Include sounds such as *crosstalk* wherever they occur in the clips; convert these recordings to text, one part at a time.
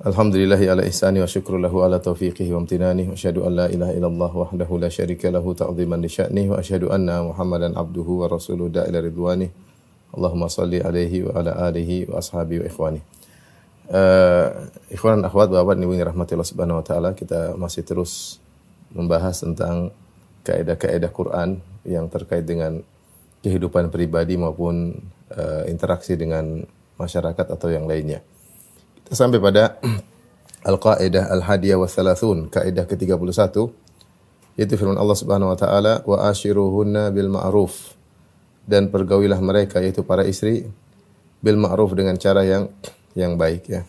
Alhamdulillahi ala ihsani wa syukru lahu ala taufiqihi wa amtinani wa asyhadu an la ilaha illallah wahdahu la syarika lahu ta'ziman li wa asyhadu anna Muhammadan abduhu wa rasuluhu da'ila ridwani. Allahumma salli alaihi wa ala alihi wa ashabi wa ikhwani. Uh, ikhwan akhwat bapak ibu Allah Subhanahu wa taala, kita masih terus membahas tentang kaidah-kaidah Quran yang terkait dengan kehidupan pribadi maupun uh, interaksi dengan masyarakat atau yang lainnya. Sampai pada Al-Qaidah Al-Hadiyah wa Thalathun, kaidah ke-31 yaitu firman Allah Subhanahu wa taala wa ashiruhunna bil ma'ruf dan pergaulilah mereka yaitu para istri bil ma'ruf dengan cara yang yang baik ya.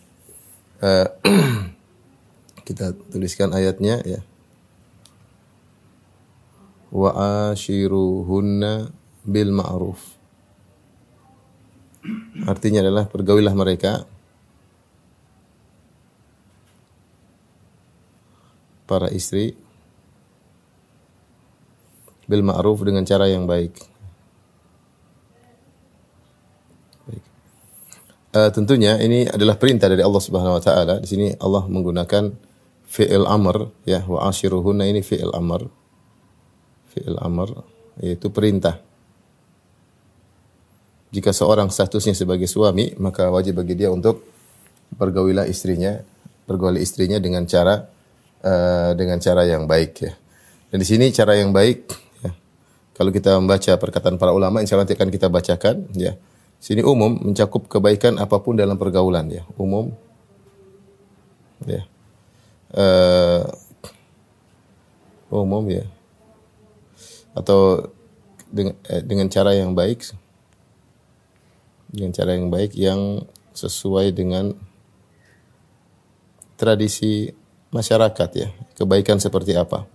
Uh, *clears throat* kita tuliskan ayatnya ya. Wa ashiruhunna bil ma'ruf. Artinya adalah pergaulilah mereka para istri bil ma'ruf dengan cara yang baik. Uh, tentunya ini adalah perintah dari Allah Subhanahu wa taala. Di sini Allah menggunakan fi'il amr ya wa ashiruhunna ini fi'il amr. Fi'il amr yaitu perintah. Jika seorang statusnya sebagai suami, maka wajib bagi dia untuk bergaulilah istrinya, bergauli istrinya dengan cara uh, dengan cara yang baik ya. Dan di sini cara yang baik ya. Kalau kita membaca perkataan para ulama insya Allah nanti akan kita bacakan ya. Sini umum mencakup kebaikan apa pun dalam pergaulan ya, umum ya. Uh, umum ya. Atau dengan, eh, dengan cara yang baik dengan cara yang baik yang sesuai dengan tradisi masyarakat ya. Kebaikan seperti apa?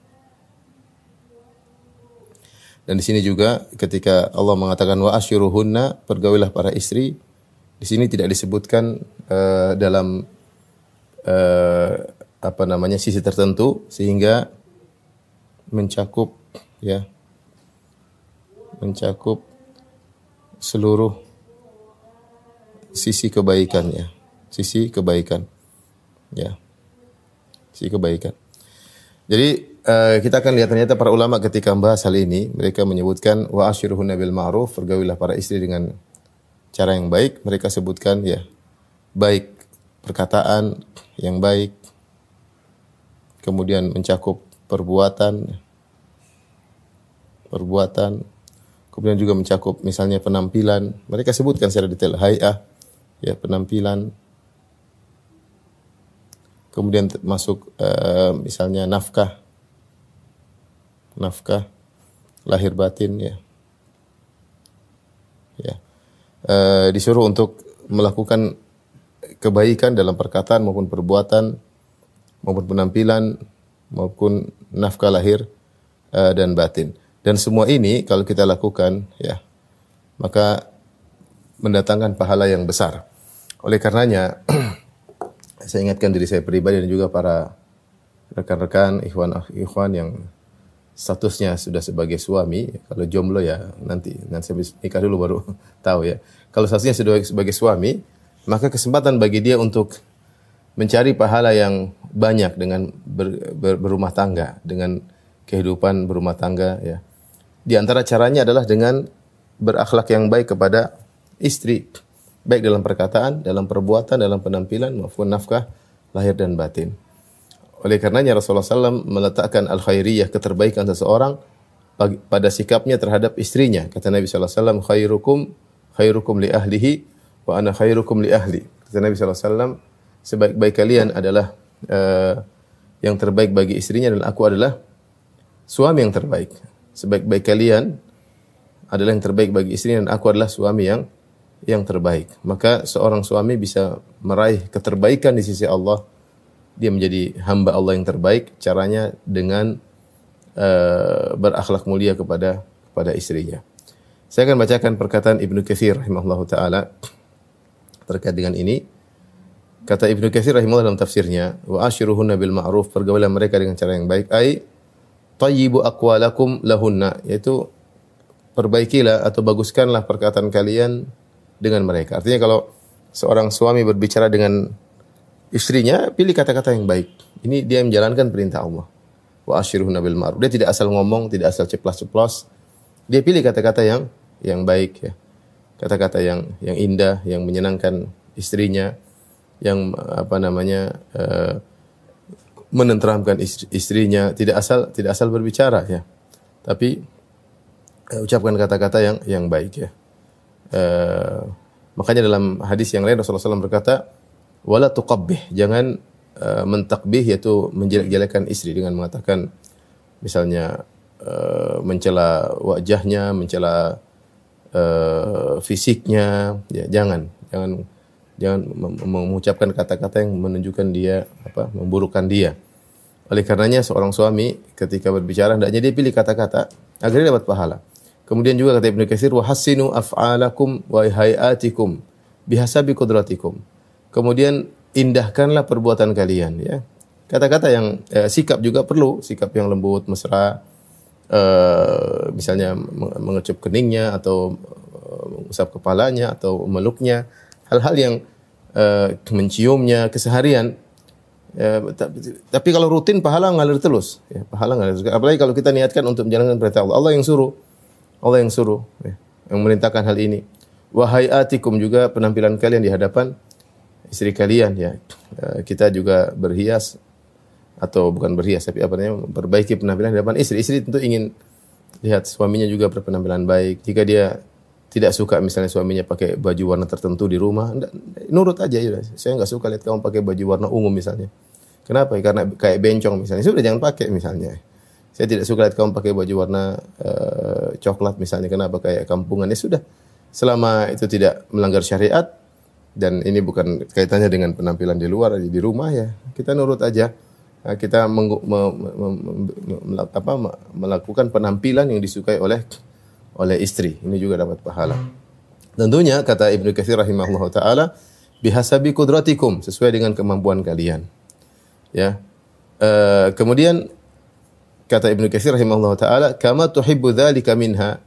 Dan di sini juga ketika Allah mengatakan wa asyuruhunna pergaulilah para istri, di sini tidak disebutkan uh, dalam uh, apa namanya sisi tertentu sehingga mencakup ya mencakup seluruh sisi kebaikan ya, sisi kebaikan ya, sisi kebaikan. Jadi uh, kita akan lihat ternyata para ulama ketika membahas hal ini mereka menyebutkan wa asyiruhunna bil ma'ruf pergaulilah para istri dengan cara yang baik. Mereka sebutkan ya baik perkataan yang baik kemudian mencakup perbuatan perbuatan kemudian juga mencakup misalnya penampilan. Mereka sebutkan secara detail hayah ya penampilan kemudian masuk uh, misalnya nafkah. Nafkah lahir batin ya. Ya. Uh, disuruh untuk melakukan kebaikan dalam perkataan maupun perbuatan maupun penampilan maupun nafkah lahir uh, dan batin. Dan semua ini kalau kita lakukan ya maka mendatangkan pahala yang besar. Oleh karenanya *clears throat* saya ingatkan diri saya pribadi dan juga para rekan-rekan ikhwan ikhwan yang statusnya sudah sebagai suami kalau jomblo ya nanti nanti habis nikah dulu baru *laughs* tahu ya. Kalau statusnya sudah sebagai suami maka kesempatan bagi dia untuk mencari pahala yang banyak dengan ber, ber, berumah tangga dengan kehidupan berumah tangga ya. Di antara caranya adalah dengan berakhlak yang baik kepada istri baik dalam perkataan, dalam perbuatan, dalam penampilan maupun nafkah lahir dan batin. Oleh karenanya Rasulullah SAW meletakkan al-khairiyah keterbaikan seseorang pada sikapnya terhadap istrinya. Kata Nabi SAW, khairukum khairukum li ahlihi wa ana khairukum li ahli. Kata Nabi SAW, sebaik-baik kalian adalah uh, yang terbaik bagi istrinya dan aku adalah suami yang terbaik. Sebaik-baik kalian adalah yang terbaik bagi istrinya dan aku adalah suami yang yang terbaik. Maka seorang suami bisa meraih keterbaikan di sisi Allah. Dia menjadi hamba Allah yang terbaik. Caranya dengan uh, berakhlak mulia kepada kepada istrinya. Saya akan bacakan perkataan Ibnu Katsir rahimahullahu taala terkait dengan ini. Kata Ibnu Katsir rahimahullah dalam tafsirnya, wa ashiruhunna bil ma'ruf, pergaulan mereka dengan cara yang baik, ai tayyibu aqwalakum lahunna, yaitu perbaikilah atau baguskanlah perkataan kalian dengan mereka. Artinya kalau seorang suami berbicara dengan istrinya, pilih kata-kata yang baik. Ini dia menjalankan perintah Allah. Wa ashiruhunna bil ma'ruf. Dia tidak asal ngomong, tidak asal ceplas-ceplos. Dia pilih kata-kata yang yang baik ya. Kata-kata yang yang indah, yang menyenangkan istrinya yang apa namanya uh, menenteramkan istri, istrinya tidak asal tidak asal berbicara ya tapi uh, ucapkan kata-kata yang yang baik ya uh, makanya dalam hadis yang lain Rasulullah SAW berkata wala tuqabbih jangan uh, mentakbih yaitu menjelek-jelekan istri dengan mengatakan misalnya uh, mencela wajahnya mencela uh, fisiknya ya jangan jangan jangan mengucapkan kata-kata yang menunjukkan dia apa memburukkan dia. Oleh karenanya seorang suami ketika berbicara hendaknya dia pilih kata-kata agar dia dapat pahala. Kemudian juga kata Ibnu Katsir wa hasinu af'alakum wa hayatikum bihasabi qudratikum. Kemudian indahkanlah perbuatan kalian ya. Kata-kata yang eh, sikap juga perlu, sikap yang lembut, mesra, eh, misalnya mengecup keningnya atau uh, mengusap kepalanya atau meluknya hal-hal yang uh, menciumnya keseharian. Uh, tapi kalau rutin pahala ngalir terus, ya, pahala ngalir terus. Apalagi kalau kita niatkan untuk menjalankan perintah Allah. Allah yang suruh, Allah yang suruh, ya, yang merintahkan hal ini. Wahai atikum juga penampilan kalian di hadapan istri kalian ya. Uh, kita juga berhias atau bukan berhias tapi apa namanya perbaiki penampilan di hadapan istri. Istri tentu ingin lihat suaminya juga berpenampilan baik. Jika dia tidak suka misalnya suaminya pakai baju warna tertentu di rumah, nurut aja ya. Saya nggak suka lihat kamu pakai baju warna ungu misalnya. Kenapa? Karena kayak bencong misalnya. Sudah jangan pakai misalnya. Saya tidak suka lihat kamu pakai baju warna uh, coklat misalnya. Kenapa? Kayak kampungan. Ya sudah. Selama itu tidak melanggar syariat dan ini bukan kaitannya dengan penampilan di luar di rumah ya. Kita nurut aja. Nah, kita meng, me, me, me, apa, melakukan penampilan yang disukai oleh oleh istri. Ini juga dapat pahala. Tentunya kata Ibnu Katsir rahimahullah taala bihasabi kudratikum sesuai dengan kemampuan kalian. Ya. Uh, kemudian kata Ibnu Katsir rahimahullah taala kama tuhibbu dzalika minha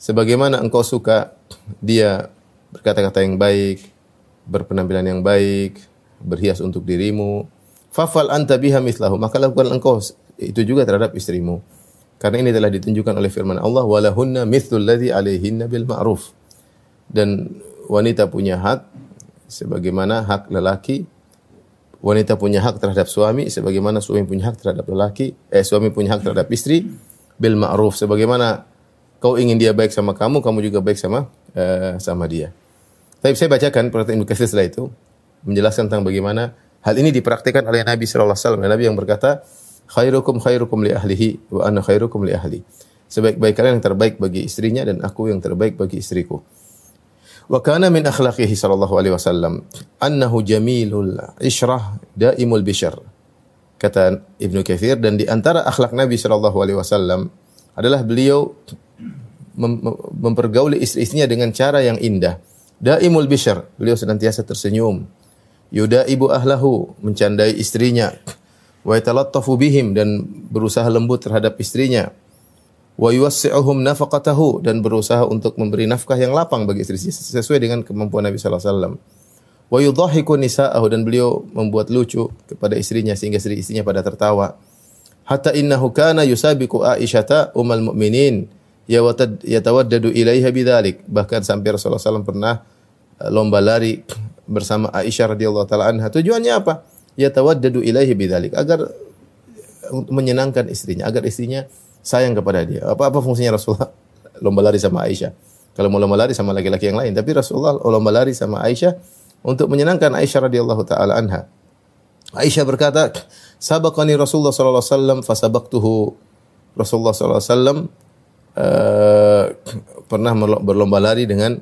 sebagaimana engkau suka dia berkata-kata yang baik, berpenampilan yang baik, berhias untuk dirimu, fafal anta biha mislahu, maka lakukan engkau itu juga terhadap istrimu. Karena ini telah ditunjukkan oleh firman Allah walahunna mithlul ladzi alaihinna bil ma'ruf. Dan wanita punya hak sebagaimana hak lelaki wanita punya hak terhadap suami sebagaimana suami punya hak terhadap lelaki eh suami punya hak terhadap istri bil ma'ruf sebagaimana kau ingin dia baik sama kamu kamu juga baik sama uh, sama dia. Tapi saya bacakan perkataan Ibnu setelah itu menjelaskan tentang bagaimana hal ini dipraktikkan oleh Nabi sallallahu alaihi wasallam. Nabi yang berkata, khairukum khairukum li ahlihi wa ana khairukum li ahli. Sebaik-baik kalian yang terbaik bagi istrinya dan aku yang terbaik bagi istriku. Wa kana min akhlaqihi sallallahu alaihi wasallam annahu jamilul ishrah daimul bishr. Kata Ibnu Katsir dan di antara akhlak Nabi sallallahu alaihi wasallam adalah beliau mem mempergauli istri-istrinya dengan cara yang indah. Daimul bishr, beliau senantiasa tersenyum. Yuda ibu ahlahu, mencandai istrinya wa yatalattafu bihim dan berusaha lembut terhadap istrinya wa yuwassi'uhum nafaqatahu dan berusaha untuk memberi nafkah yang lapang bagi istri sesuai dengan kemampuan Nabi sallallahu alaihi wasallam. Wa yudhahiku nisa'ahu dan beliau membuat lucu kepada istrinya sehingga istri istrinya pada tertawa. Hatta innahu kana yusabiqu Aisyata ummul mukminin yatawaddadu ilaiha bidzalik. Bahkan sampai Rasulullah SAW pernah eh, lomba lari bersama Aisyah radhiyallahu taala anha. Tujuannya apa? Yatawaddadu ilaihi bidzalik agar menyenangkan istrinya, agar istrinya sayang kepada dia. Apa apa fungsinya Rasulullah lomba lari sama Aisyah? Kalau mau lomba lari sama laki-laki yang lain, tapi Rasulullah lomba lari sama Aisyah untuk menyenangkan Aisyah radhiyallahu taala anha. Aisyah berkata, "Sabaqani Rasulullah sallallahu alaihi wasallam fasabaqtuhu." Rasulullah sallallahu alaihi wasallam uh, pernah berlomba lari dengan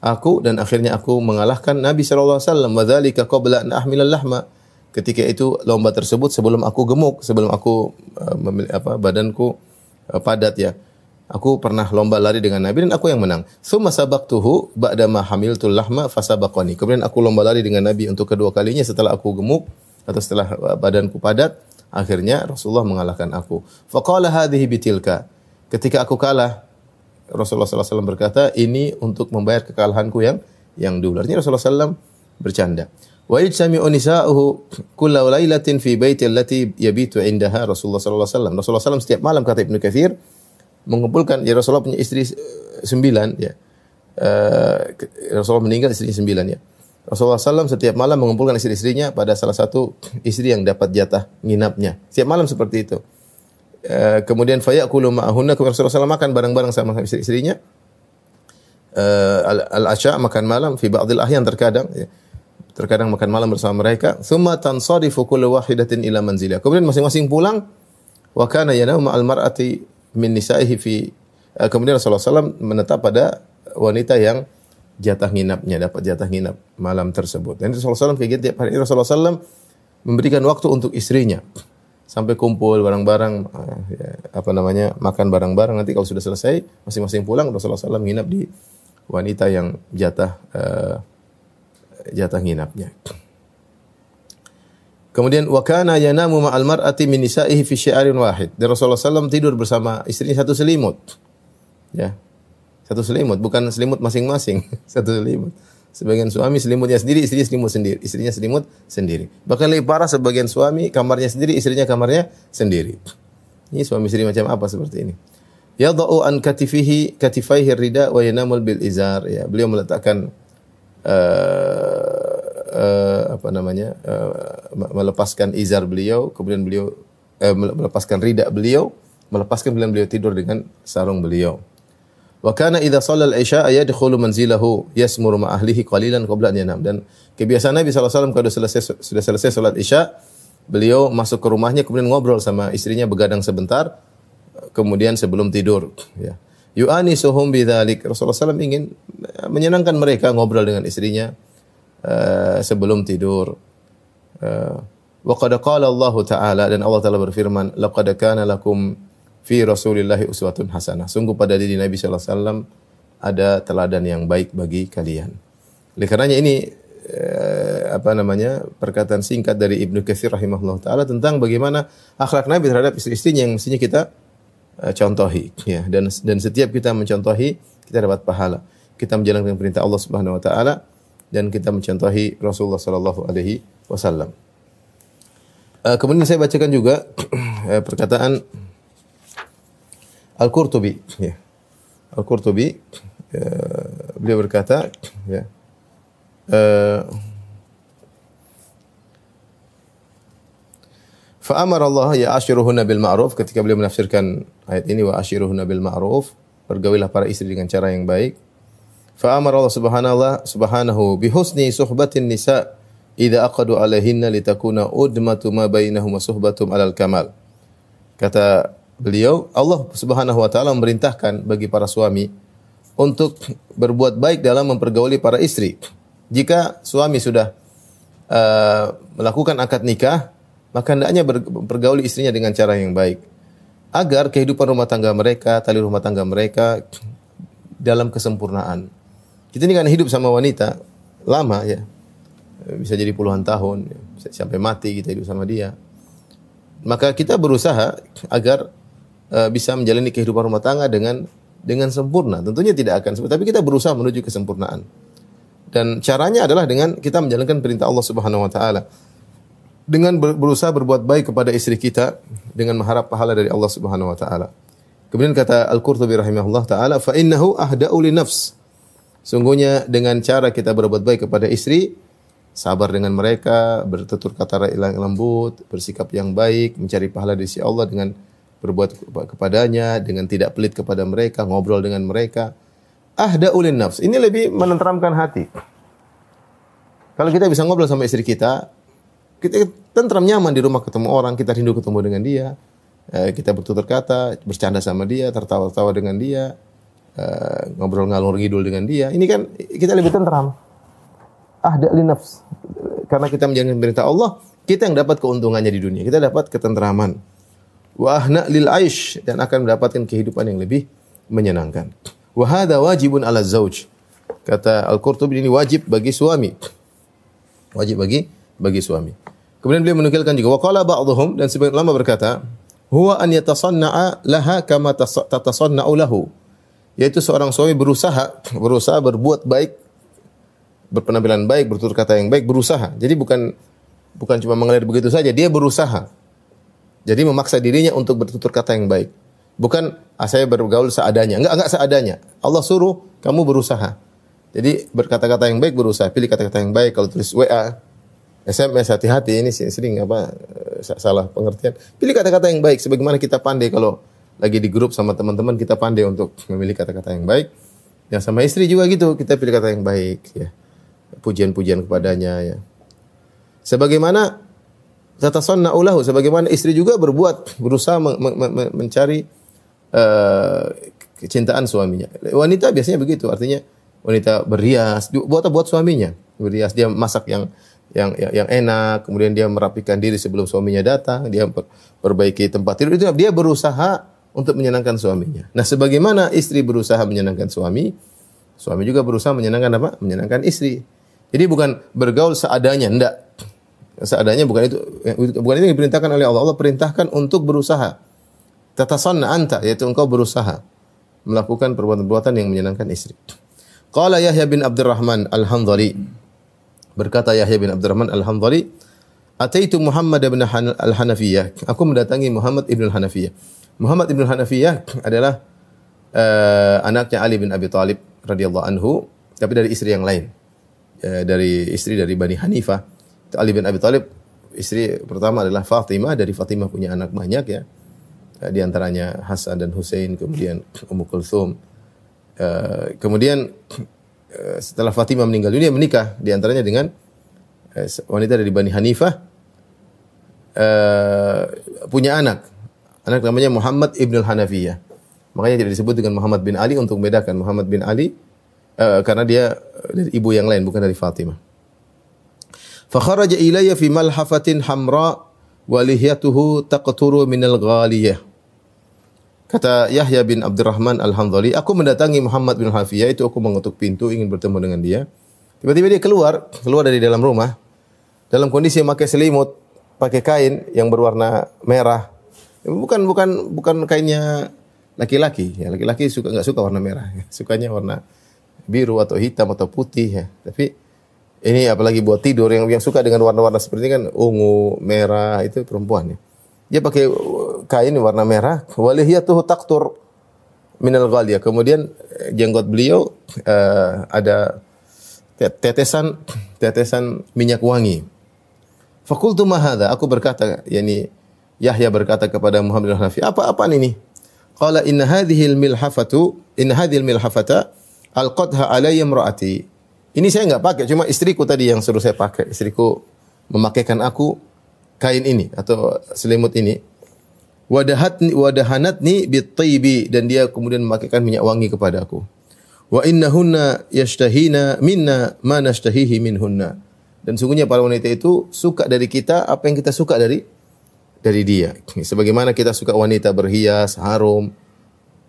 aku dan akhirnya aku mengalahkan Nabi sallallahu alaihi wasallam. Wa dzalika qabla an ahmila lahma ketika itu lomba tersebut sebelum aku gemuk, sebelum aku uh, apa badanku eh, padat ya. Aku pernah lomba lari dengan Nabi dan aku yang menang. Summa sabaqtuhu ba'da ma hamiltul lahma fasabaqani. Kemudian aku lomba lari dengan Nabi untuk kedua kalinya setelah aku gemuk atau setelah eh, badanku padat, akhirnya Rasulullah mengalahkan aku. Faqala hadhihi bitilka. Ketika aku kalah, Rasulullah SAW berkata, ini untuk membayar kekalahanku yang yang dulu. Artinya Rasulullah SAW bercanda. Wa yajtami'u nisa'uhu kulla lailatin fi baiti allati yabitu indaha Rasulullah sallallahu alaihi wasallam. Rasulullah SAW setiap malam kata Ibnu Katsir mengumpulkan ya Rasulullah punya istri eh, sembilan ya. Uh, Rasulullah meninggal istrinya sembilan ya. Rasulullah SAW setiap malam mengumpulkan istri-istrinya pada salah satu istri yang dapat jatah nginapnya. Setiap malam seperti itu. Uh, kemudian fayaqulu ma'ahunna Rasulullah SAW makan bareng-bareng sama istri-istrinya. Uh, al-asya makan malam fi ba'dil ahyan terkadang ya terkadang makan malam bersama mereka. Thumma tansarifu kullu wahidatin ila manziliha. Kemudian masing-masing pulang wa kana yanamu ma'al mar'ati min nisa'ihi fi uh, kemudian Rasulullah SAW menetap pada wanita yang jatah nginapnya dapat jatah nginap malam tersebut. Dan Rasulullah SAW kayak gitu tiap hari Rasulullah SAW memberikan waktu untuk istrinya sampai kumpul bareng-bareng uh, ya, apa namanya makan bareng-bareng nanti kalau sudah selesai masing-masing pulang Rasulullah SAW nginap di wanita yang jatah uh, jatah nginapnya. Kemudian wa kana yanamu ma'al mar'ati min nisa'ihi fi syi'arin wahid. Dan Rasulullah SAW tidur bersama istrinya satu selimut. Ya. Satu selimut, bukan selimut masing-masing, *laughs* satu selimut. Sebagian suami selimutnya sendiri, istrinya selimut sendiri, istrinya selimut sendiri. Bahkan lebih parah sebagian suami kamarnya sendiri, istrinya kamarnya sendiri. Ini suami istri macam apa seperti ini? Yadha'u an katifihi katifaihi rida wa yanamul bil izar. Ya, beliau meletakkan uh, apa namanya uh, melepaskan izar beliau, kemudian beliau uh, melepaskan rida beliau, melepaskan kemudian beliau tidur dengan sarung beliau. Wa kana idza shallal isya yadkhulu manzilahu yasmuru ma ahlihi qalilan qabla an yanam dan kebiasaan Nabi SAW kalau selesai sudah selesai salat isya beliau masuk ke rumahnya kemudian ngobrol sama istrinya begadang sebentar kemudian sebelum tidur ya yu'ani suhum bidzalik. Rasulullah SAW ingin menyenangkan mereka ngobrol dengan istrinya uh, sebelum tidur. Uh, wa qad qala Allah Ta'ala dan Allah Ta'ala berfirman, "Laqad kana lakum fi Rasulillahi uswatun hasanah." Sungguh pada diri Nabi sallallahu alaihi wasallam ada teladan yang baik bagi kalian. Oleh karenanya ini uh, apa namanya perkataan singkat dari Ibnu Katsir rahimahullah taala tentang bagaimana akhlak Nabi terhadap istri-istrinya yang mestinya kita contohi ya dan dan setiap kita mencontohi kita dapat pahala. Kita menjalankan perintah Allah Subhanahu wa taala dan kita mencontohi Rasulullah sallallahu alaihi wasallam. Uh, kemudian saya bacakan juga uh, *clears throat* perkataan Al-Qurtubi ya. Al-Qurtubi beliau berkata ya. Uh, Fa'amar Allah ya ashiruhunna bil ma'ruf ketika beliau menafsirkan ayat ini wa ashiruhunna bil ma'ruf bergawilah para istri dengan cara yang baik. Fa'amar Allah subhanahu subhanahu bi husni suhbatin nisa idza aqadu alaihinna litakuna udmatu ma bainahum wa suhbatum alal kamal. Kata beliau, Allah Subhanahu wa taala memerintahkan bagi para suami untuk berbuat baik dalam mempergauli para istri. Jika suami sudah uh, melakukan akad nikah, maka hendaknya bergauli istrinya dengan cara yang baik agar kehidupan rumah tangga mereka, tali rumah tangga mereka dalam kesempurnaan. Kita ini kan hidup sama wanita lama ya. Bisa jadi puluhan tahun, bisa sampai mati kita hidup sama dia. Maka kita berusaha agar uh, bisa menjalani kehidupan rumah tangga dengan dengan sempurna. Tentunya tidak akan sempurna, tapi kita berusaha menuju kesempurnaan. Dan caranya adalah dengan kita menjalankan perintah Allah Subhanahu wa taala dengan berusaha berbuat baik kepada istri kita dengan mengharap pahala dari Allah Subhanahu wa taala. Kemudian kata Al-Qurtubi rahimahullah taala, "Fa innahu ahda'u li nafs." Sungguhnya dengan cara kita berbuat baik kepada istri, sabar dengan mereka, bertutur kata yang lembut, bersikap yang baik, mencari pahala dari si Allah dengan berbuat kepadanya, dengan tidak pelit kepada mereka, ngobrol dengan mereka. Ahda'u li nafs. Ini lebih menenteramkan hati. Kalau kita bisa ngobrol sama istri kita, kita tentram nyaman di rumah ketemu orang, kita rindu ketemu dengan dia, eh, kita bertutur kata, bercanda sama dia, tertawa-tawa dengan dia, eh, ngobrol ngalur ngidul dengan dia. Ini kan kita lebih tentram. Ahda nafs. Karena kita menjalankan perintah Allah, kita yang dapat keuntungannya di dunia. Kita dapat ketentraman. wa ahna lil aish dan akan mendapatkan kehidupan yang lebih menyenangkan. Wa hadza wajibun ala zauj. Kata Al-Qurtubi ini wajib bagi suami. Wajib bagi bagi suami. Kemudian beliau menukilkan juga waqala ba'dhum dan sebagian ulama berkata, huwa an yatasanna'a laha kama tas- tatasanna'u lahu. Yaitu seorang suami berusaha berusaha berbuat baik berpenampilan baik, bertutur kata yang baik, berusaha. Jadi bukan bukan cuma mengalir begitu saja, dia berusaha. Jadi memaksa dirinya untuk bertutur kata yang baik. Bukan ah, saya bergaul seadanya. Enggak, enggak seadanya. Allah suruh kamu berusaha. Jadi berkata-kata yang baik berusaha. Pilih kata-kata yang baik. Kalau tulis WA, SMS hati-hati ini sering apa eh, salah pengertian. Pilih kata-kata yang baik sebagaimana kita pandai kalau lagi di grup sama teman-teman kita pandai untuk memilih kata-kata yang baik. Yang sama istri juga gitu, kita pilih kata yang baik ya. Pujian-pujian kepadanya ya. Sebagaimana tatasonna ulahu sebagaimana istri juga berbuat berusaha men- men- men- mencari eh, kecintaan suaminya. Wanita biasanya begitu, artinya wanita berhias, du- buat buat suaminya. Berhias dia masak yang yang yang, yang enak, kemudian dia merapikan diri sebelum suaminya datang, dia per- perbaiki tempat tidur itu dia berusaha untuk menyenangkan suaminya. Nah, sebagaimana istri berusaha menyenangkan suami, suami juga berusaha menyenangkan apa? Menyenangkan istri. Jadi bukan bergaul seadanya, enggak. Seadanya bukan itu bukan itu yang diperintahkan oleh Allah. Allah perintahkan untuk berusaha. Tatasanna anta yaitu engkau berusaha melakukan perbuatan-perbuatan yang menyenangkan istri. Qala Yahya bin Abdurrahman Al-Hanzali berkata Yahya bin Abdurrahman Al-Hanzali Ataitu Muhammad bin Han- Al-Hanafiyah. Aku mendatangi Muhammad ibn Al-Hanafiyah. Muhammad ibn Al-Hanafiyah adalah eh, anaknya Ali bin Abi Thalib radhiyallahu anhu, tapi dari istri yang lain. Eh, dari istri dari Bani Hanifah. Ali bin Abi Thalib istri pertama adalah Fatimah, dari Fatimah punya anak banyak ya. Eh, Di antaranya Hasan dan Hussein, kemudian Ummu Kulthum. Eh, kemudian setelah Fatimah meninggal dunia menikah di antaranya dengan eh, wanita dari Bani Hanifah eh, punya anak. Anak namanya Muhammad Ibn Hanafiyah. Makanya tidak disebut dengan Muhammad bin Ali untuk membedakan Muhammad bin Ali eh, karena dia dari ibu yang lain bukan dari Fatimah. Fakharaja ilayya fi malhafatin hamra wa lihyatuhu taqturu minal. Kata Yahya bin Abdurrahman Al-Hanzali, aku mendatangi Muhammad bin Hafiyah itu aku mengetuk pintu ingin bertemu dengan dia. Tiba-tiba dia keluar, keluar dari dalam rumah dalam kondisi memakai selimut, pakai kain yang berwarna merah. Bukan bukan bukan kainnya laki-laki. Ya, laki-laki suka nggak suka warna merah, *laughs* sukanya warna biru atau hitam atau putih ya. Tapi ini apalagi buat tidur yang yang suka dengan warna-warna seperti ini kan ungu, merah itu perempuan ya. Dia pakai uh, kain warna merah, walihiyatuhu taqtur minal ghaliyah. Kemudian eh, jenggot beliau eh, ada te- tetesan tetesan minyak wangi. Fakultu mahada, aku berkata, yakni Yahya berkata kepada Muhammad bin Hanafi, apa apa ini? Qala inna hadhihi milhafatu, inna hadhihi milhafata alqadha alayya imraati. Ini saya enggak pakai, cuma istriku tadi yang suruh saya pakai. Istriku memakaikan aku kain ini atau selimut ini. Wadahatni wadahanatni bitaybi dan dia kemudian memakaikan minyak wangi kepada aku. Wa innahunna yashtahina minna ma nashtahihi minhunna. Dan sungguhnya para wanita itu suka dari kita apa yang kita suka dari dari dia. Sebagaimana kita suka wanita berhias, harum.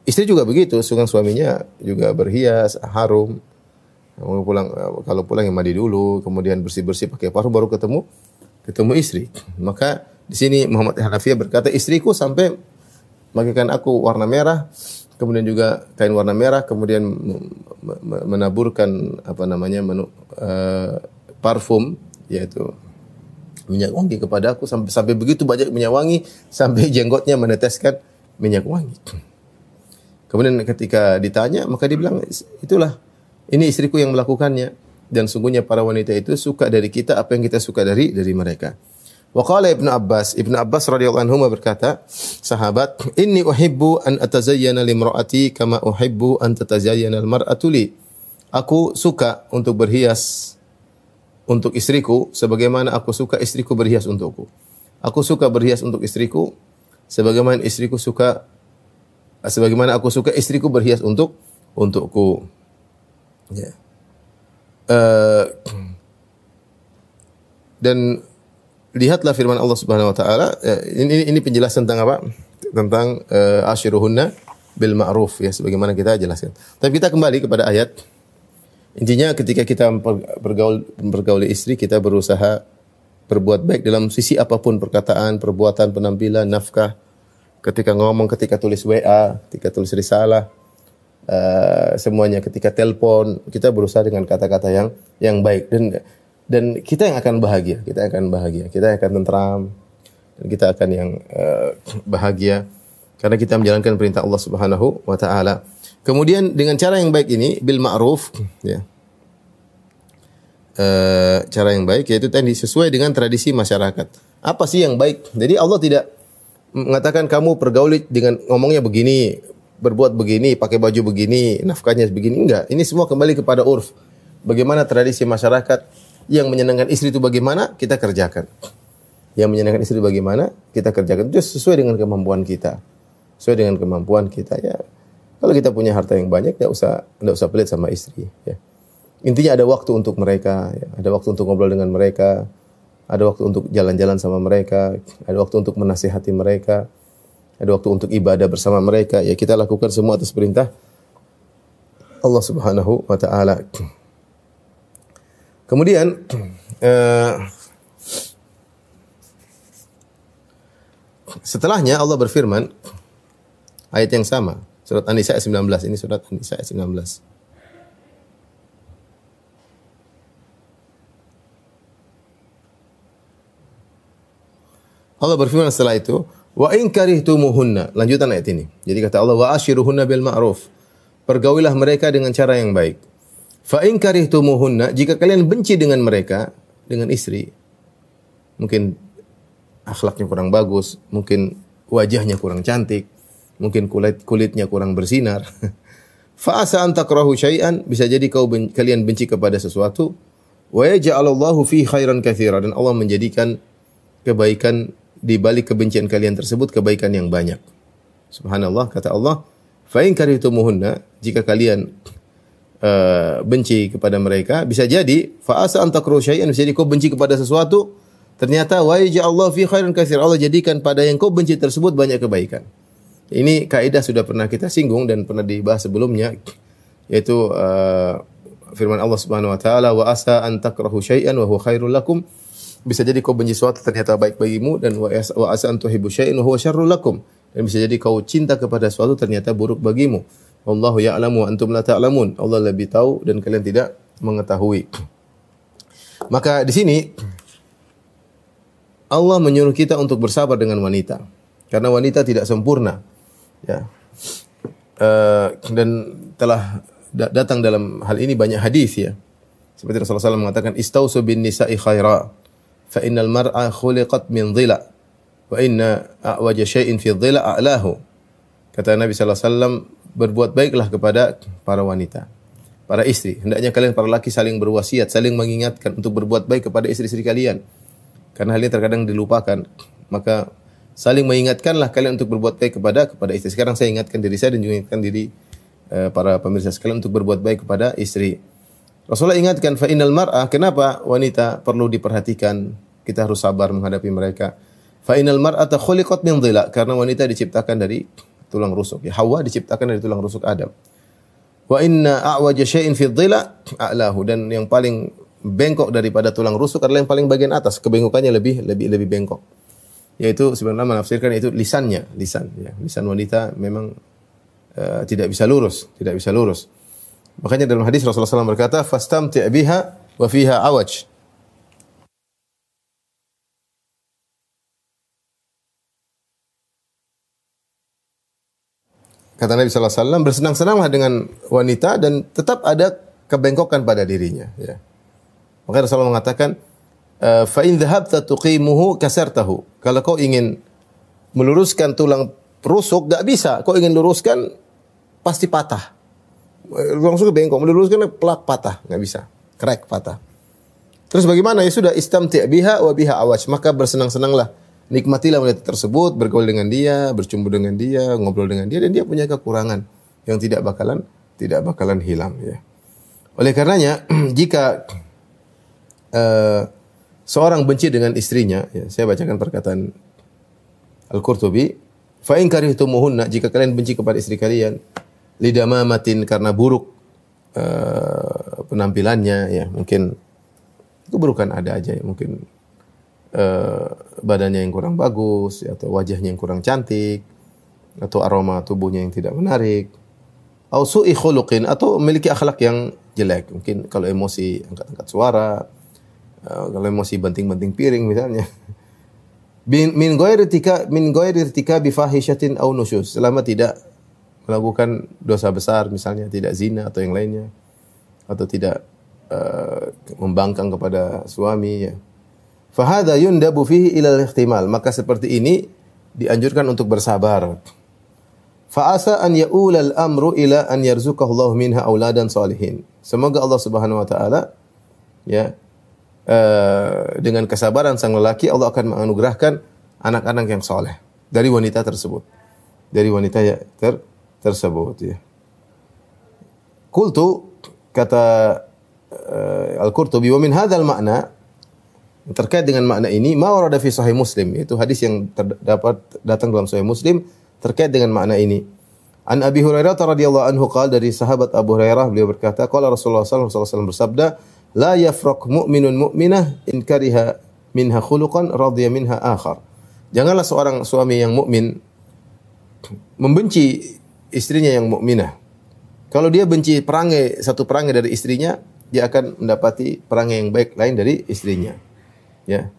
Istri juga begitu, suka suaminya juga berhias, harum. Kalau pulang kalau pulang yang mandi dulu, kemudian bersih-bersih pakai parfum baru ketemu ketemu istri. Maka di sini Muhammad Hanafiyah berkata, istriku sampai makaikan aku warna merah, kemudian juga kain warna merah, kemudian menaburkan apa namanya menu, eh, parfum yaitu minyak wangi kepada aku sampai sampai begitu banyak minyak wangi sampai jenggotnya meneteskan minyak wangi. Kemudian ketika ditanya maka dia bilang itulah ini istriku yang melakukannya dan sungguhnya para wanita itu suka dari kita apa yang kita suka dari dari mereka. Wa qala Ibnu Abbas, Ibnu Abbas radhiyallahu anhu berkata, sahabat, "Inni uhibbu an atazayyana limraati kama uhibbu an tatazayyana almar'atu li." Aku suka untuk berhias untuk istriku sebagaimana aku suka istriku berhias untukku. Aku suka berhias untuk istriku sebagaimana istriku suka sebagaimana aku suka istriku berhias untuk untukku. Ya. Eh, dan lihatlah firman Allah Subhanahu wa taala eh, ini ini penjelasan tentang apa? tentang uh, ashiruhunna bil ma'ruf ya sebagaimana kita jelaskan. Tapi kita kembali kepada ayat. Intinya ketika kita bergaul bergaul istri kita berusaha berbuat baik dalam sisi apa pun perkataan, perbuatan, penampilan, nafkah, ketika ngomong, ketika tulis WA, ketika tulis risalah, uh, semuanya ketika telepon, kita berusaha dengan kata-kata yang yang baik dan dan kita yang akan bahagia, kita akan bahagia, kita akan tentram dan kita akan yang uh, bahagia karena kita menjalankan perintah Allah Subhanahu wa taala. Kemudian dengan cara yang baik ini bil ma'ruf ya. Uh, cara yang baik yaitu tadi sesuai dengan tradisi masyarakat. Apa sih yang baik? Jadi Allah tidak mengatakan kamu pergauli dengan ngomongnya begini, berbuat begini, pakai baju begini, nafkahnya begini enggak. Ini semua kembali kepada urf. Bagaimana tradisi masyarakat yang menyenangkan istri itu bagaimana kita kerjakan. Yang menyenangkan istri bagaimana kita kerjakan. Itu sesuai dengan kemampuan kita sesuai dengan kemampuan kita ya. Kalau kita punya harta yang banyak, tidak usah tidak usah pelit sama istri. Ya. Intinya ada waktu untuk mereka, ya. ada waktu untuk ngobrol dengan mereka, ada waktu untuk jalan-jalan sama mereka, ada waktu untuk menasihati mereka, ada waktu untuk ibadah bersama mereka. Ya kita lakukan semua atas perintah Allah Subhanahu wa taala. Kemudian uh, *clears throat* setelahnya Allah berfirman Ayat yang sama. Surat An-Nisa ayat 19. Ini surat An-Nisa ayat 19. Allah berfirman setelah itu, wa in karihtumuhunna. Lanjutan ayat ini. Jadi kata Allah, wa ashiruhunna bil ma'ruf. Pergaulilah mereka dengan cara yang baik. Fa in karihtumuhunna, jika kalian benci dengan mereka, dengan istri, mungkin akhlaknya kurang bagus, mungkin wajahnya kurang cantik, mungkin kulit kulitnya kurang bersinar. *laughs* Fa'asa an takrahu syai'an bisa jadi kau ben, kalian benci kepada sesuatu wa yaj'alallahu fi khairan katsira dan Allah menjadikan kebaikan di balik kebencian kalian tersebut kebaikan yang banyak. Subhanallah kata Allah, fa in karihtumuhunna jika kalian uh, benci kepada mereka bisa jadi fa'asa an takrahu syai'an bisa jadi kau benci kepada sesuatu ternyata wa yaj'alallahu fi khairan katsira Allah jadikan pada yang kau benci tersebut banyak kebaikan. Ini kaidah sudah pernah kita singgung dan pernah dibahas sebelumnya yaitu uh, firman Allah Subhanahu wa taala wa asa an takrahu syai'an wa huwa khairul lakum bisa jadi kau benci sesuatu ternyata baik bagimu dan wa asa an tuhibbu syai'an wa huwa syarrul lakum. Dan bisa jadi kau cinta kepada sesuatu ternyata buruk bagimu. Wallahu ya'lamu antum la ta'lamun. Allah lebih tahu dan kalian tidak mengetahui. Maka di sini Allah menyuruh kita untuk bersabar dengan wanita. Karena wanita tidak sempurna. Ya. Uh, dan telah datang dalam hal ini banyak hadis ya. Seperti Rasulullah SAW mengatakan istausu bin nisa'i khaira fa innal mar'a khuliqat min dhila wa inna a'waja syai'in fi dhila a'lahu. Kata Nabi SAW berbuat baiklah kepada para wanita, para istri. Hendaknya kalian para laki saling berwasiat, saling mengingatkan untuk berbuat baik kepada istri-istri kalian. Karena hal ini terkadang dilupakan. Maka saling mengingatkanlah kalian untuk berbuat baik kepada kepada istri. Sekarang saya ingatkan diri saya dan juga ingatkan diri uh, para pemirsa sekalian untuk berbuat baik kepada istri. Rasulullah ingatkan fa innal mar'ah kenapa wanita perlu diperhatikan kita harus sabar menghadapi mereka. Fa innal mar'ata khuliqat min dhila karena wanita diciptakan dari tulang rusuk. Ya Hawa diciptakan dari tulang rusuk Adam. Wa inna a'waja syai'in fi dhila a'lahu dan yang paling bengkok daripada tulang rusuk adalah yang paling bagian atas. Kebengkokannya lebih lebih lebih bengkok yaitu sebenarnya menafsirkan itu lisannya, lisan ya. Lisan wanita memang uh, tidak bisa lurus, tidak bisa lurus. Makanya dalam hadis Rasulullah SAW berkata, "Fastamti' biha wa fiha awaj." Kata Nabi SAW, bersenang-senanglah dengan wanita dan tetap ada kebengkokan pada dirinya. Ya. Maka Rasulullah mengatakan, Eh, fa in dhahabta kasartahu. Kalau kau ingin meluruskan tulang rusuk gak bisa. Kau ingin luruskan pasti patah. Eh, Langsung bengkok, meluruskan pelak patah, nggak bisa. Crack patah. Terus bagaimana? Ya sudah istamti' biha wa biha awaj. Maka bersenang-senanglah. Nikmatilah wanita tersebut, bergaul dengan dia, bercumbu dengan dia, ngobrol dengan dia dan dia punya kekurangan yang tidak bakalan tidak bakalan hilang ya. Oleh karenanya *clears throat* jika uh, seorang benci dengan istrinya, ya, saya bacakan perkataan Al-Qurtubi, Fa in jika kalian benci kepada istri kalian lidamamatin karena buruk eh, penampilannya ya. Mungkin keburukan ada aja ya. Mungkin eh, badannya yang kurang bagus ya, atau wajahnya yang kurang cantik atau aroma tubuhnya yang tidak menarik. Atau su'i atau memiliki akhlak yang jelek. Mungkin kalau emosi angkat-angkat suara eh, kalau emosi banting-banting piring misalnya. *laughs* Min ghairi tika min ghairi irtikabi fahishatin aw nusyuz selama tidak melakukan dosa besar misalnya tidak zina atau yang lainnya atau tidak eh, membangkang kepada suami ya fahada yundabu fihi ila ihtimal maka seperti ini dianjurkan untuk bersabar Fa'asa an ya'ula al-amru ila an yarzuqahu Allah minha auladan salihin. Semoga Allah Subhanahu wa taala ya eh, dengan kesabaran sang lelaki Allah akan menganugerahkan anak-anak yang soleh dari wanita tersebut. Dari wanita ya ter, tersebut ya. Kultu kata eh, Al-Qurtubi wa min hadzal makna terkait dengan makna ini ma warada fi sahih Muslim itu hadis yang terdapat datang dalam sahih Muslim terkait dengan makna ini. An Abi Hurairah radhiyallahu anhu qala dari sahabat Abu Hurairah beliau berkata qala Rasulullah sallallahu alaihi wasallam bersabda la yafraq mu'minun mu'minah in kariha minha khuluqan radiya minha akhar. Janganlah seorang suami yang mukmin membenci istrinya yang mukminah. Kalau dia benci perangai satu perangai dari istrinya, dia akan mendapati perangai yang baik lain dari istrinya. Ya.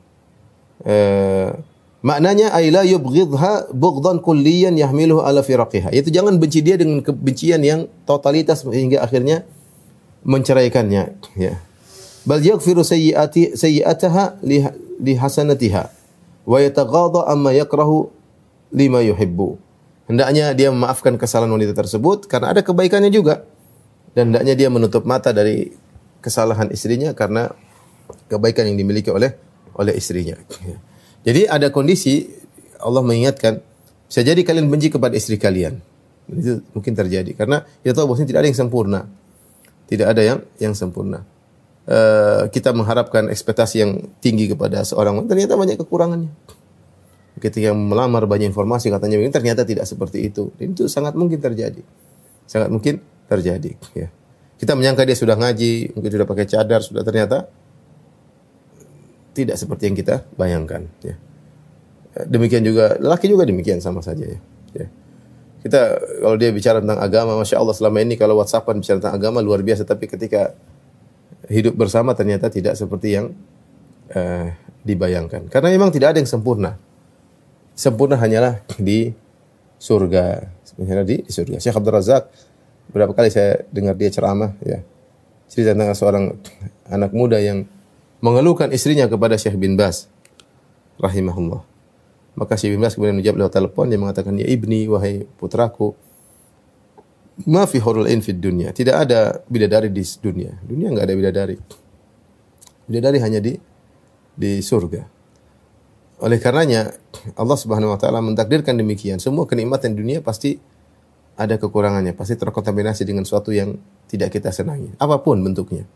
Eh, maknanya aila yubghidha bughdan kulliyan yahmiluhu ala firaqiha. Itu jangan benci dia dengan kebencian yang totalitas sehingga akhirnya menceraikannya, ya. Bal yaghfiru sayyiati sayyi'ataha li hasanatiha wa yataghadha amma yakrahu lima yuhibbu. Hendaknya dia memaafkan kesalahan wanita tersebut karena ada kebaikannya juga. Dan hendaknya dia menutup mata dari kesalahan istrinya karena kebaikan yang dimiliki oleh oleh istrinya. *laughs* Jadi ada kondisi Allah mengingatkan bisa jadi kalian benci kepada istri kalian. Itu mungkin terjadi karena kita tahu bahwasanya tidak ada yang sempurna. Tidak ada yang yang sempurna. Uh, kita mengharapkan ekspektasi yang tinggi kepada seorang wanita ternyata banyak kekurangannya. Ketika melamar banyak informasi katanya begini ternyata tidak seperti itu. Dan itu sangat mungkin terjadi. Sangat mungkin terjadi ya. Kita menyangka dia sudah ngaji, mungkin sudah pakai cadar, sudah ternyata tidak seperti yang kita bayangkan ya. Demikian juga laki juga demikian sama saja ya. ya. Kita kalau dia bicara tentang agama, masya Allah selama ini kalau WhatsAppan bicara tentang agama luar biasa, tapi ketika hidup bersama ternyata tidak seperti yang uh, dibayangkan. Karena memang tidak ada yang sempurna. Sempurna hanyalah di surga. Di, di surga. Syekh Abdul Razak berapa kali saya dengar dia ceramah ya. Cerita tentang seorang anak muda yang mengeluhkan istrinya kepada Syekh bin Bas rahimahullah. Maka Syekh bin Bas kemudian menjawab lewat telepon dia mengatakan ya ibni wahai putraku ma fi hurul in fid dunya. Tidak ada bidadari di dunia. Dunia enggak ada bidadari. Bidadari hanya di di surga. Oleh karenanya Allah Subhanahu wa taala mentakdirkan demikian. Semua kenikmatan dunia pasti ada kekurangannya, pasti terkontaminasi dengan sesuatu yang tidak kita senangi, apa pun bentuknya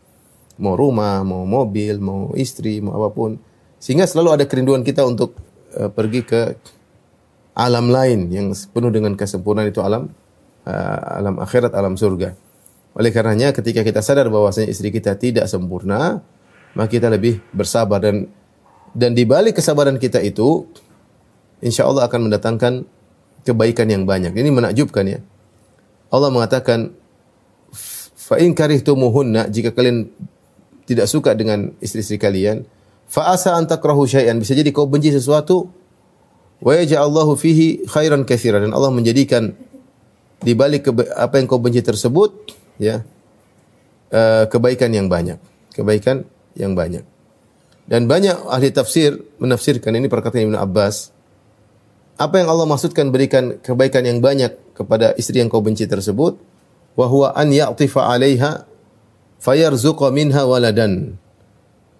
mau rumah, mau mobil, mau istri, mau apa pun. Sehingga selalu ada kerinduan kita untuk uh, pergi ke alam lain yang penuh dengan kesempurnaan itu alam uh, alam akhirat, alam surga. Oleh karenanya ketika kita sadar bahwasanya istri kita tidak sempurna, maka kita lebih bersabar dan dan di balik kesabaran kita itu insya Allah akan mendatangkan kebaikan yang banyak. Ini menakjubkan ya. Allah mengatakan fa in karihtumuhunna jika kalian tidak suka dengan istri-istri kalian, fa asa an takrahu syai'an bisa jadi kau benci sesuatu wa yaj'allahu fihi khairan katsiran dan Allah menjadikan di balik apa yang kau benci tersebut ya uh, kebaikan yang banyak, kebaikan yang banyak. Dan banyak ahli tafsir menafsirkan ini perkataan Ibnu Abbas. Apa yang Allah maksudkan berikan kebaikan yang banyak kepada istri yang kau benci tersebut? Wa huwa an ya'tifa 'alaiha fayarzuqa minha waladan.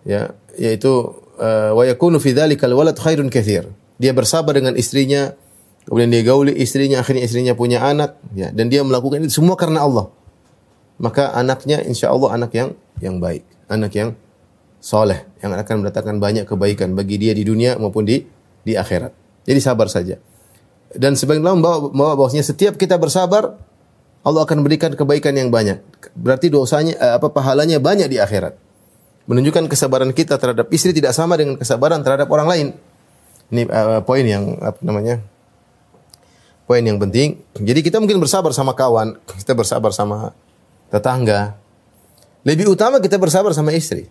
Ya, yaitu uh, wa yakunu fi dzalikal walad khairun katsir. Dia bersabar dengan istrinya, kemudian dia gauli istrinya, akhirnya istrinya punya anak, ya, dan dia melakukan itu semua karena Allah. Maka anaknya insya Allah anak yang yang baik, anak yang soleh, yang akan mendatangkan banyak kebaikan bagi dia di dunia maupun di di akhirat. Jadi sabar saja. Dan sebagian ulama membawa, membawa bahwasanya setiap kita bersabar Allah akan berikan kebaikan yang banyak. Berarti dosanya eh, apa pahalanya banyak di akhirat. Menunjukkan kesabaran kita terhadap istri tidak sama dengan kesabaran terhadap orang lain. Ini eh, poin yang apa namanya? Poin yang penting. Jadi kita mungkin bersabar sama kawan, kita bersabar sama tetangga. Lebih utama kita bersabar sama istri.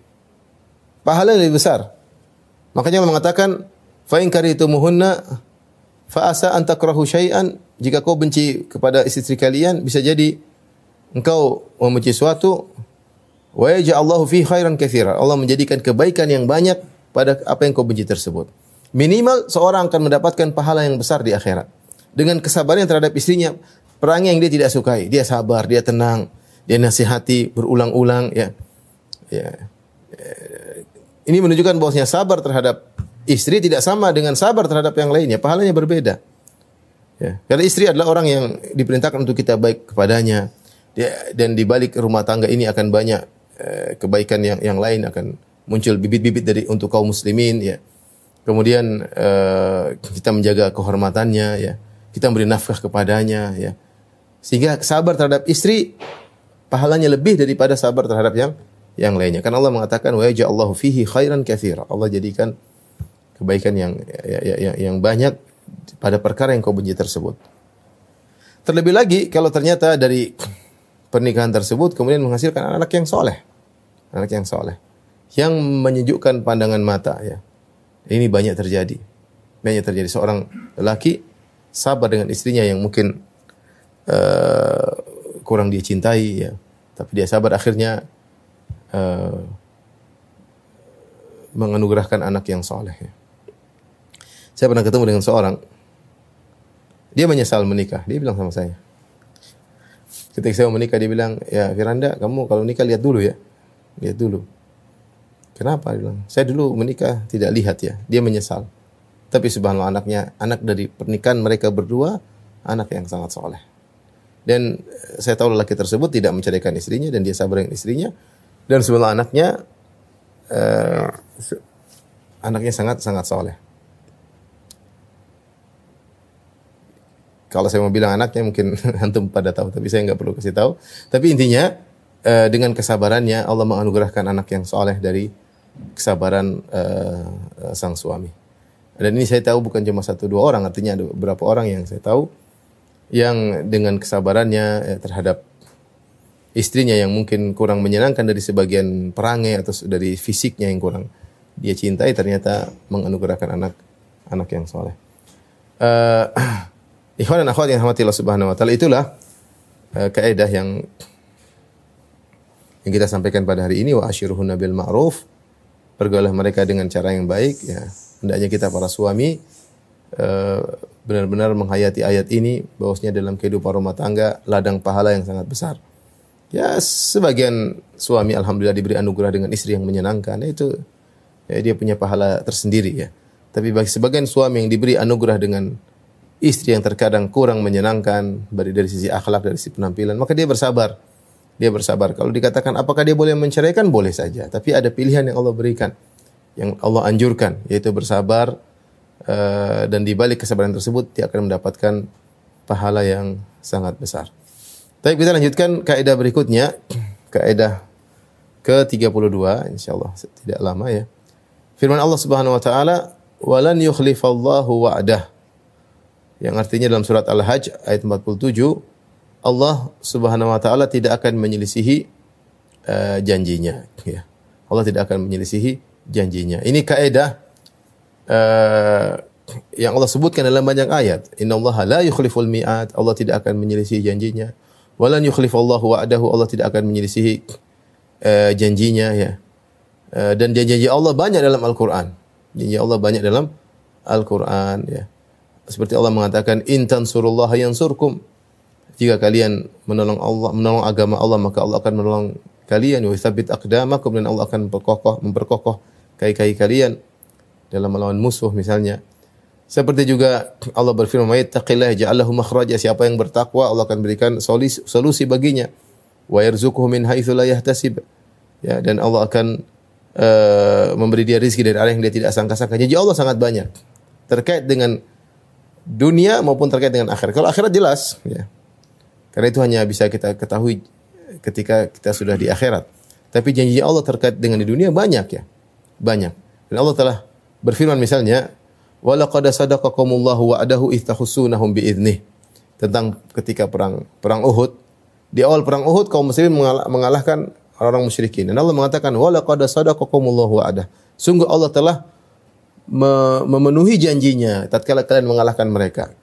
Pahala lebih besar. Makanya Allah mengatakan, "Fa in karitumuhunna fa asa an takrahu syai'an." Jika kau benci kepada istri kalian, bisa jadi engkau membenci suatu wa yaj'allahu fi khairan katsira. Allah menjadikan kebaikan yang banyak pada apa yang kau benci tersebut. Minimal seorang akan mendapatkan pahala yang besar di akhirat. Dengan kesabaran terhadap istrinya, perang yang dia tidak sukai, dia sabar, dia tenang, dia nasihati berulang-ulang ya. Ya. Ini menunjukkan bahwasanya sabar terhadap istri tidak sama dengan sabar terhadap yang lainnya, pahalanya berbeda. Ya. Karena istri adalah orang yang diperintahkan untuk kita baik kepadanya. Dia, dan di balik rumah tangga ini akan banyak eh, kebaikan yang yang lain akan muncul bibit-bibit dari untuk kaum muslimin ya. Kemudian eh, kita menjaga kehormatannya ya. Kita memberi nafkah kepadanya ya. Sehingga sabar terhadap istri pahalanya lebih daripada sabar terhadap yang yang lainnya. Karena Allah mengatakan wa ja'allahu fihi khairan katsira. Allah jadikan kebaikan yang ya, ya, ya, yang banyak pada perkara yang kau benci tersebut. Terlebih lagi kalau ternyata dari pernikahan tersebut kemudian menghasilkan anak yang soleh, anak yang soleh, yang menyejukkan pandangan mata ya. Ini banyak terjadi, banyak terjadi seorang lelaki sabar dengan istrinya yang mungkin uh, kurang dia cintai ya, tapi dia sabar akhirnya uh, menganugerahkan anak yang soleh. Ya. Saya pernah ketemu dengan seorang, dia menyesal menikah. Dia bilang sama saya, ketika saya mau menikah dia bilang, ya Firanda, kamu kalau nikah lihat dulu ya, lihat dulu. Kenapa? Dia bilang, saya dulu menikah tidak lihat ya. Dia menyesal. Tapi subhanallah anaknya, anak dari pernikahan mereka berdua, anak yang sangat soleh. Dan saya tahu lelaki tersebut tidak menceraikan istrinya dan dia sabar dengan istrinya. Dan sebelah anaknya, uh, anaknya sangat sangat soleh. Kalau saya mau bilang anaknya mungkin *laughs* antum pada tahu, tapi saya nggak perlu kasih tahu. Tapi intinya uh, dengan kesabarannya Allah menganugerahkan anak yang soleh dari kesabaran uh, sang suami. Dan ini saya tahu bukan cuma satu dua orang, artinya ada beberapa orang yang saya tahu yang dengan kesabarannya ya, terhadap istrinya yang mungkin kurang menyenangkan dari sebagian perangai atau dari fisiknya yang kurang dia cintai ternyata menganugerahkan anak anak yang soleh. Uh, *clears throat* ikhwan dan akhwat yang rahmati Allah Subhanahu wa taala itulah uh, kaidah yang yang kita sampaikan pada hari ini wa asyiruhunna bil ma'ruf pergaulah mereka dengan cara yang baik ya hendaknya kita para suami uh, benar-benar menghayati ayat ini bahwasanya dalam kehidupan rumah tangga ladang pahala yang sangat besar. Ya sebagian suami alhamdulillah diberi anugerah dengan istri yang menyenangkan itu ya, dia punya pahala tersendiri ya. Tapi bagi sebagian suami yang diberi anugerah dengan istri yang terkadang kurang menyenangkan dari dari sisi akhlak dari sisi penampilan maka dia bersabar. Dia bersabar. Kalau dikatakan apakah dia boleh menceraikan boleh saja, tapi ada pilihan yang Allah berikan yang Allah anjurkan yaitu bersabar uh, dan di balik kesabaran tersebut dia akan mendapatkan pahala yang sangat besar. Baik, kita lanjutkan kaidah berikutnya, kaidah ke-32 insyaallah tidak lama ya. Firman Allah Subhanahu wa taala, "Walan yukhlifallahu wa'dah." Yang artinya dalam surat Al-Hajj ayat 47, Allah Subhanahu wa taala tidak akan menyelisihi uh, janjinya ya. Allah tidak akan menyelisihi janjinya. Ini kaidah uh, yang Allah sebutkan dalam banyak ayat. Inna Allah la yukhliful mi'at. Allah tidak akan menyelisihi janjinya. Walan yukhlifallahu wa'dahu. Allah tidak akan menyelisihi uh, janjinya ya. Uh, dan janji Allah banyak dalam Al-Qur'an. Janji Allah banyak dalam Al-Qur'an ya. Seperti Allah mengatakan in tansurullaha yansurkum. Jika kalian menolong Allah, menolong agama Allah, maka Allah akan menolong kalian wa tsabbit aqdamakum dan Allah akan memperkokoh memperkokoh kaki-kaki kalian dalam melawan musuh misalnya. Seperti juga Allah berfirman, "May yattaqillah ja'alahu makhraja." Siapa yang bertakwa, Allah akan berikan solusi, solusi baginya. Wa yarzuquhu min haitsu la yahtasib. Ya, dan Allah akan uh, memberi dia rezeki dari arah yang dia tidak sangka-sangka. Jadi Allah sangat banyak terkait dengan dunia maupun terkait dengan akhirat. Kalau akhirat jelas, ya. Karena itu hanya bisa kita ketahui ketika kita sudah di akhirat. Tapi janji Allah terkait dengan di dunia banyak ya. Banyak. Dan Allah telah berfirman misalnya, "Walaqad sadaqakumullahu wa'adahu istahussunahum biiznih." Tentang ketika perang perang Uhud. Di awal perang Uhud kaum muslimin mengalah- mengalahkan orang musyrikin. Dan Allah mengatakan, "Walaqad sadaqakumullahu wa'adah." Sungguh Allah telah me- memenuhi janjinya tatkala kalian mengalahkan mereka.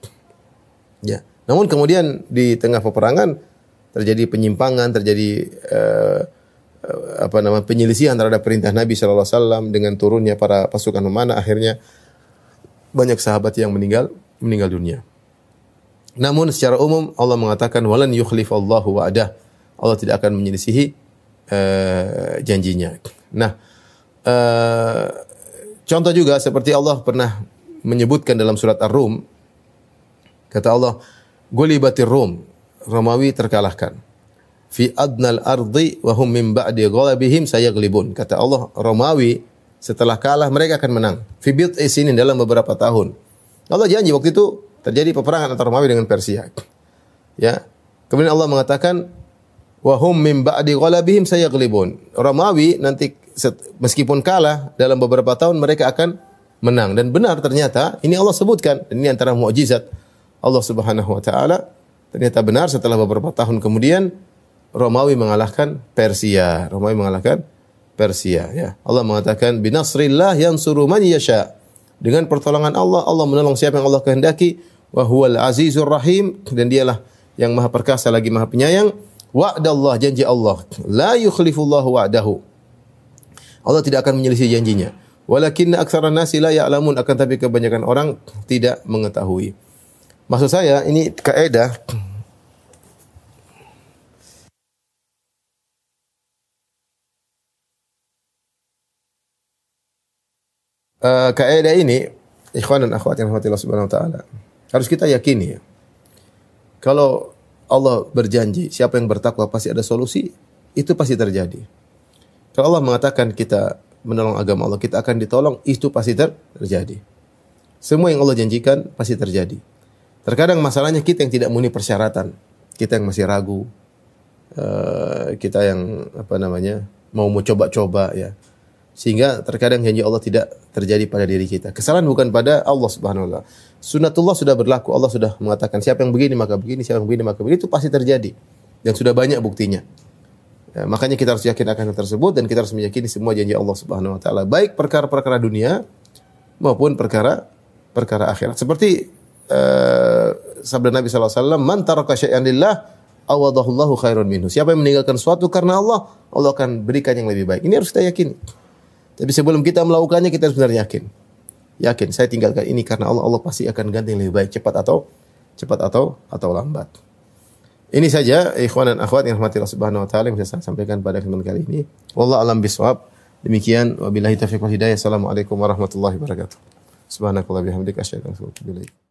Ya. Namun kemudian di tengah peperangan terjadi penyimpangan, terjadi eh, apa nama penyelisihan terhadap perintah Nabi Shallallahu Alaihi Wasallam dengan turunnya para pasukan memanah akhirnya banyak sahabat yang meninggal meninggal dunia. Namun secara umum Allah mengatakan walan yukhlifallahu wa'dah. Allah tidak akan menyelisihi eh, janjinya. Nah, eh, contoh juga seperti Allah pernah menyebutkan dalam surat Ar-Rum kata Allah, "Gulibatir Rum." Romawi terkalahkan. Fi adnal ardi wa hum min ba'di ghalabihim sayaglibun. Kata Allah, Romawi setelah kalah mereka akan menang. Fi bid'i sinin dalam beberapa tahun. Allah janji waktu itu terjadi peperangan antara Romawi dengan Persia. Ya. Kemudian Allah mengatakan wa hum min ba'di ghalabihim sayaglibun. Romawi nanti meskipun kalah dalam beberapa tahun mereka akan menang dan benar ternyata ini Allah sebutkan ini antara mukjizat Allah Subhanahu wa taala ternyata benar setelah beberapa tahun kemudian Romawi mengalahkan Persia. Romawi mengalahkan Persia ya. Allah mengatakan binasrillah yansuru man yasha. Dengan pertolongan Allah Allah menolong siapa yang Allah kehendaki wa huwal azizur rahim dan dialah yang maha perkasa lagi maha penyayang. Wa'dallah janji Allah la yukhlifullahu wa'dahu. Allah tidak akan menyelisih janjinya. Walakinna aktsaran nasi la ya'lamun akan tapi kebanyakan orang tidak mengetahui. Maksud saya ini kaidah Eh, kaidah ini ikhwan dan akhwat yang rahmatillah subhanahu wa taala harus kita yakini ya. Kalau Allah berjanji siapa yang bertakwa pasti ada solusi, itu pasti terjadi. Kalau Allah mengatakan kita menolong agama Allah, kita akan ditolong, itu pasti ter- terjadi. Semua yang Allah janjikan pasti terjadi. Terkadang masalahnya kita yang tidak memenuhi persyaratan, kita yang masih ragu, eh, kita yang apa namanya mau mau coba-coba ya, sehingga terkadang janji Allah tidak terjadi pada diri kita. Kesalahan bukan pada Allah Subhanahu wa taala. Sunnatullah sudah berlaku. Allah sudah mengatakan siapa yang begini maka begini, siapa yang begini maka begini itu pasti terjadi. Dan sudah banyak buktinya. Ya, makanya kita harus yakin akan hal tersebut dan kita harus meyakini semua janji Allah Subhanahu wa taala, baik perkara-perkara dunia maupun perkara perkara akhirat. Seperti eh, sabda Nabi sallallahu alaihi wasallam, "Man taraka syai'an lillah awadahullahu khairun minhu." Siapa yang meninggalkan sesuatu karena Allah, Allah akan berikan yang lebih baik. Ini harus kita yakini. Tapi sebelum kita melakukannya kita harus benar yakin. Yakin saya tinggalkan ini karena Allah Allah pasti akan ganti lebih baik cepat atau cepat atau atau lambat. Ini saja ikhwan dan akhwat yang rahmati Allah Subhanahu wa taala yang bisa saya sampaikan pada kesempatan kali ini. Wallahu alam bisawab. Demikian wabillahi taufiq wal hidayah. Assalamualaikum warahmatullahi wabarakatuh. Subhanakallah bihamdika asyhadu an la ilaha illa anta